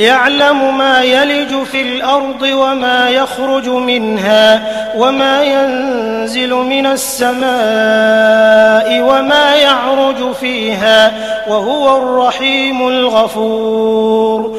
يعلم ما يلج في الأرض وما يخرج منها وما ينزل من السماء وما يعرج فيها وهو الرحيم الغفور.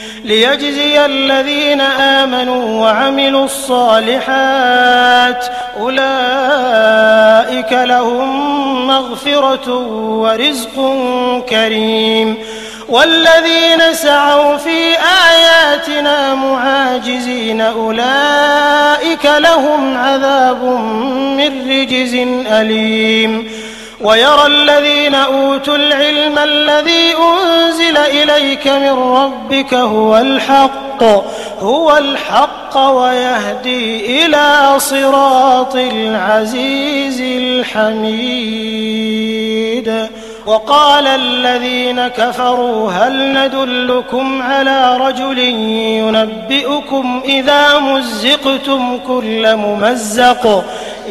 ليجزي الذين آمنوا وعملوا الصالحات أولئك لهم مغفرة ورزق كريم والذين سعوا في آياتنا معاجزين أولئك لهم عذاب من رجز أليم ويرى الذين أوتوا العلم الذي أنزل إليك من ربك هو الحق هو الحق ويهدي إلى صراط العزيز الحميد. وقال الذين كفروا هل ندلكم على رجل ينبئكم إذا مزقتم كل ممزق؟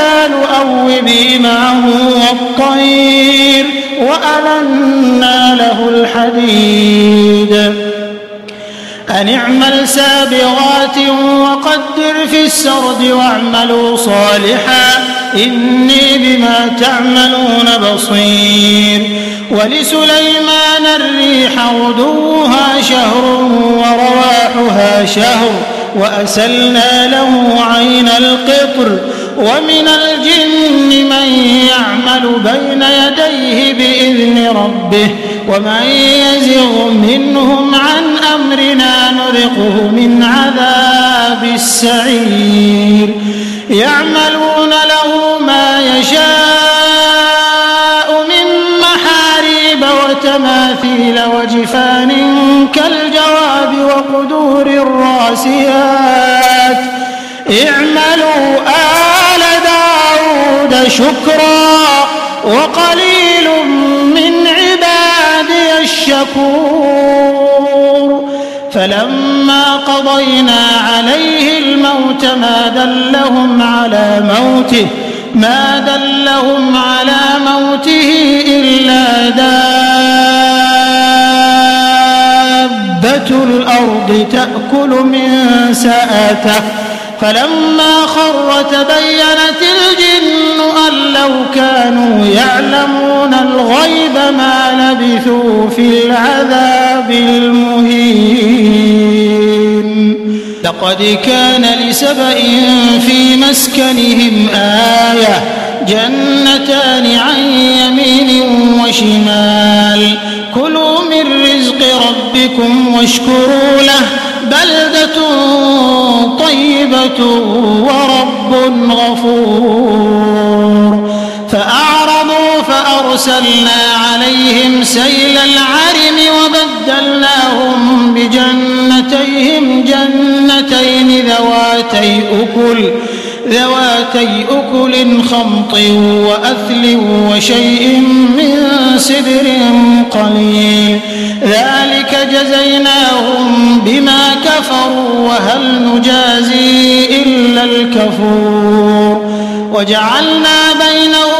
جبال أوبي معه والطير وألنا له الحديد. أن اعمل سابغات وقدر في السرد واعملوا صالحا إني بما تعملون بصير. ولسليمان الريح غدوها شهر ورواحها شهر وأسلنا له عين القطر ومن الجن من يعمل بين يديه بإذن ربه ومن يزغ منهم عن أمرنا نذقه من عذاب السعير. يعملون له ما يشاء من محاريب وتماثيل وجفان كالجواب وقدور الراسيات. اعملوا شكرا وقليل من عبادي الشكور. فلما قضينا عليه الموت ما دلهم على موته ما دلهم على موته إلا دابة الأرض تأكل من سأته فلما خر تبينت الجن لو كانوا يعلمون الغيب ما لبثوا في العذاب المهين. لقد كان لسبأ في مسكنهم آية جنتان عن يمين وشمال. كلوا من رزق ربكم واشكروا له بلدة طيبة ورب غفور. فأرسلنا عليهم سيل العرم وبدلناهم بجنتيهم. جنتين ذواتي أكل ذواتي أكل خمط وأثل وشيء من سدر قليل. ذلك جزيناهم بما كفروا وهل نجازي إلا الكفور. وجعلنا بينهم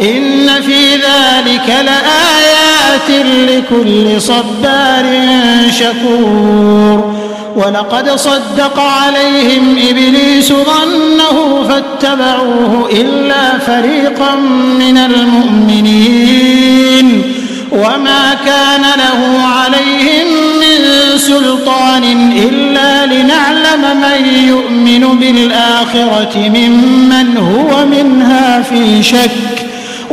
إن في ذلك لآيات لكل صبار شكور. ولقد صدق عليهم إبليس ظنه فاتبعوه إلا فريقا من المؤمنين. وما كان له عليهم من سلطان إلا لنعلم من يؤمن بالآخرة ممن هو منها في شك.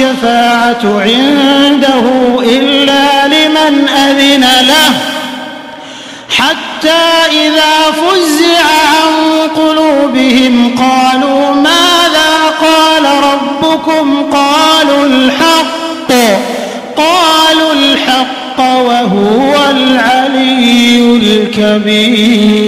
الشفاعة عنده إلا لمن أذن له. حتى إذا فزع عن قلوبهم قالوا ماذا قال ربكم؟ قالوا الحق. قالوا الحق وهو العلي الكبير.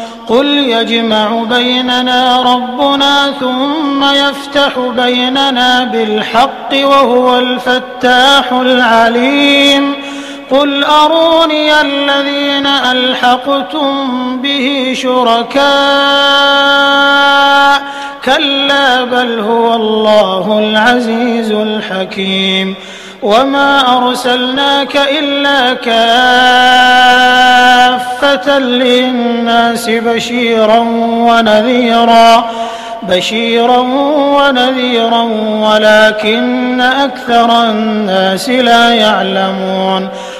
قل يجمع بيننا ربنا ثم يفتح بيننا بالحق وهو الفتاح العليم. قل أروني الذين ألحقتم به شركاء كلا بل هو الله العزيز الحكيم وما أرسلناك إلا كافة للناس بشيرا ونذيرا بشيرا ونذيرا ولكن أكثر الناس لا يعلمون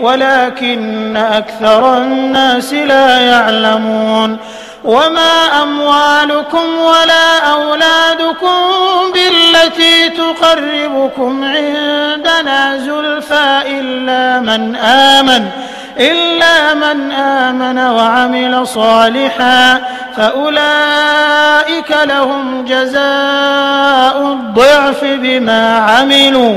ولكن أكثر الناس لا يعلمون وما أموالكم ولا أولادكم بالتي تقربكم عندنا زلفى إلا من آمن إلا من آمن وعمل صالحا فأولئك لهم جزاء الضعف بما عملوا.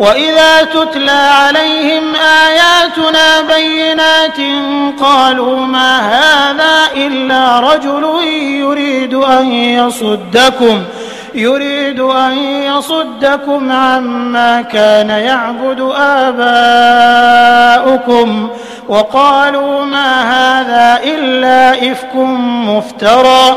وإذا تتلى عليهم آياتنا بينات قالوا ما هذا إلا رجل يريد أن يصدكم يريد أن يصدكم عما كان يعبد آباؤكم وقالوا ما هذا إلا إفك مفترى.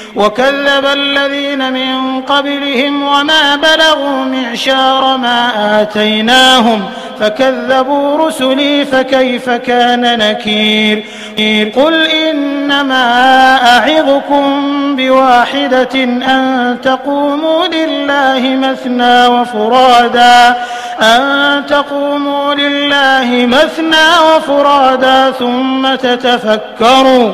وكذب الذين من قبلهم وما بلغوا معشار ما آتيناهم فكذبوا رسلي فكيف كان نكير؟ قل إنما أعظكم بواحدة أن تقوموا لله مثنى وفرادا أن تقوموا لله مثنى وفرادا ثم تتفكروا.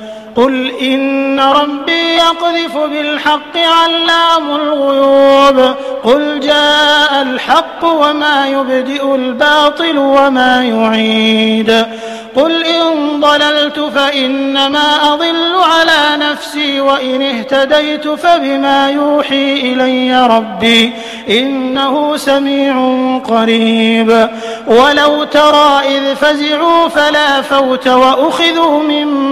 قل إن ربي يقذف بالحق علام الغيوب. قل جاء الحق وما يبدئ الباطل وما يعيد. قل إن ضللت فإنما أضل على نفسي وإن اهتديت فبما يوحي إلي ربي إنه سميع قريب. ولو ترى إذ فزعوا فلا فوت وأخذوا من